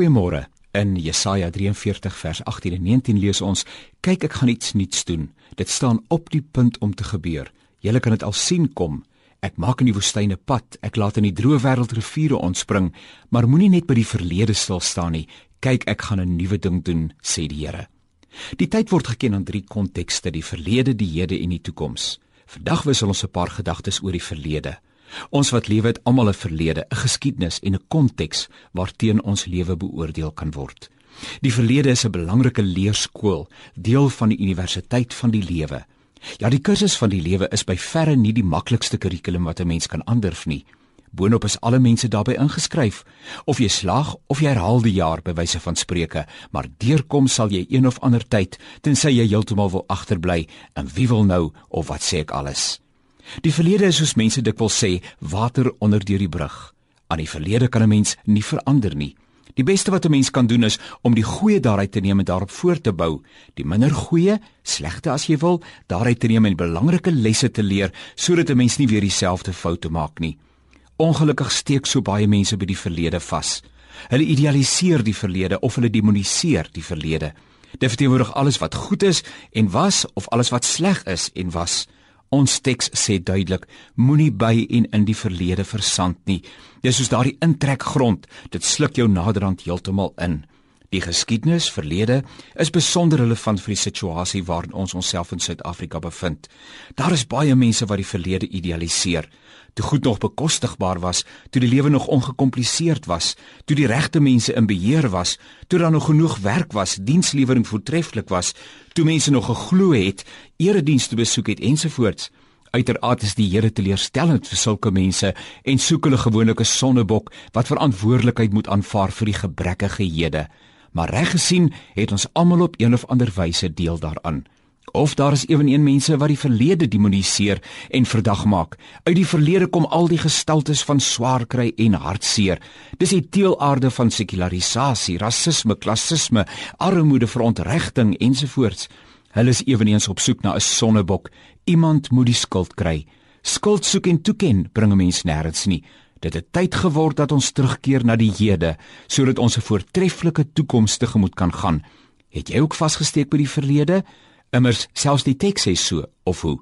Goeiemôre. In Jesaja 43 vers 18 en 19 lees ons: "Kyk, ek gaan iets nuuts doen. Dit staan op die punt om te gebeur. Julle kan dit al sien kom. Ek maak in die woestyne pad. Ek laat in die droë wêreld riviere ontspring, maar moenie net by die verlede stil staan nie. Kyk, ek gaan 'n nuwe ding doen," sê die Here. Die tyd word geken aan drie kontekste: die verlede, die hede en die toekoms. Vandag wissel ons 'n paar gedagtes oor die verlede. Ons wat lewe het almal 'n verlede, 'n geskiedenis en 'n konteks waarteen ons lewe beoordeel kan word. Die verlede is 'n belangrike leerskool, deel van die universiteit van die lewe. Ja, die kursus van die lewe is by verre nie die maklikste kurrikulum wat 'n mens kan aandurf nie. Boonop is alle mense daarbey ingeskryf. Of jy slaag of jy herhaal die jaar by wyse van spreuke, maar deurkom sal jy een of ander tyd tensy jy heeltemal wil agterbly en wie wil nou of wat sê ek alles? Die verlede is soos mense dikwels sê, water onder deur die brug. Aan die verlede kan 'n mens nie verander nie. Die beste wat 'n mens kan doen is om die goeie daaruit te neem en daarop voort te bou. Die minder goeie, slegte as jy wil, daaruit te neem en belangrike lesse te leer sodat 'n mens nie weer dieselfde foute maak nie. Ongelukkig steek so baie mense by die verlede vas. Hulle idealiseer die verlede of hulle demoniseer die verlede. Dit verteenwoordig alles wat goed is en was of alles wat sleg is en was. Ons teks sê duidelik: Moenie by en in die verlede versand nie. Dis soos daardie intrekgrond, dit sluk jou naderhand heeltemal in. Die geskiedenis, verlede, is besonder relevant vir die situasie waarin ons onsself in Suid-Afrika bevind. Daar is baie mense wat die verlede idealiseer. Toe goed nog bekostigbaar was, toe die lewe nog ongekompliseerd was, toe die regte mense in beheer was, toe daar nog genoeg werk was, dienslewering voortreffelik was, toe mense nog geglo het, eredienste besoek het ensovoorts. Uiteraard is die Here teleurstellend vir sulke mense en soek hulle gewoonlik 'n sonnebok wat verantwoordelikheid moet aanvaar vir die gebrekkige hede maar reg gesien het ons almal op een of ander wyse deel daaraan. Of daar is eweneen mense wat die verlede demoniseer en verdag maak. Uit die verlede kom al die gestaltes van swaar kry en hartseer. Dis die teelaarde van sekularisasie, rasisme, klassisme, armoede, verontregting ensovoorts. Hulle is eweneens op soek na 'n sonnebok. Iemand moet die skuld kry. Skuld soek en toeken bring 'n mens nêrens nie. Dit het tyd geword dat ons terugkeer na die Hede sodat ons 'n voortreffelike toekoms tegemoet kan gaan. Het jy ook vasgesteek by die verlede? Immers selfs die teks sê so of hoe?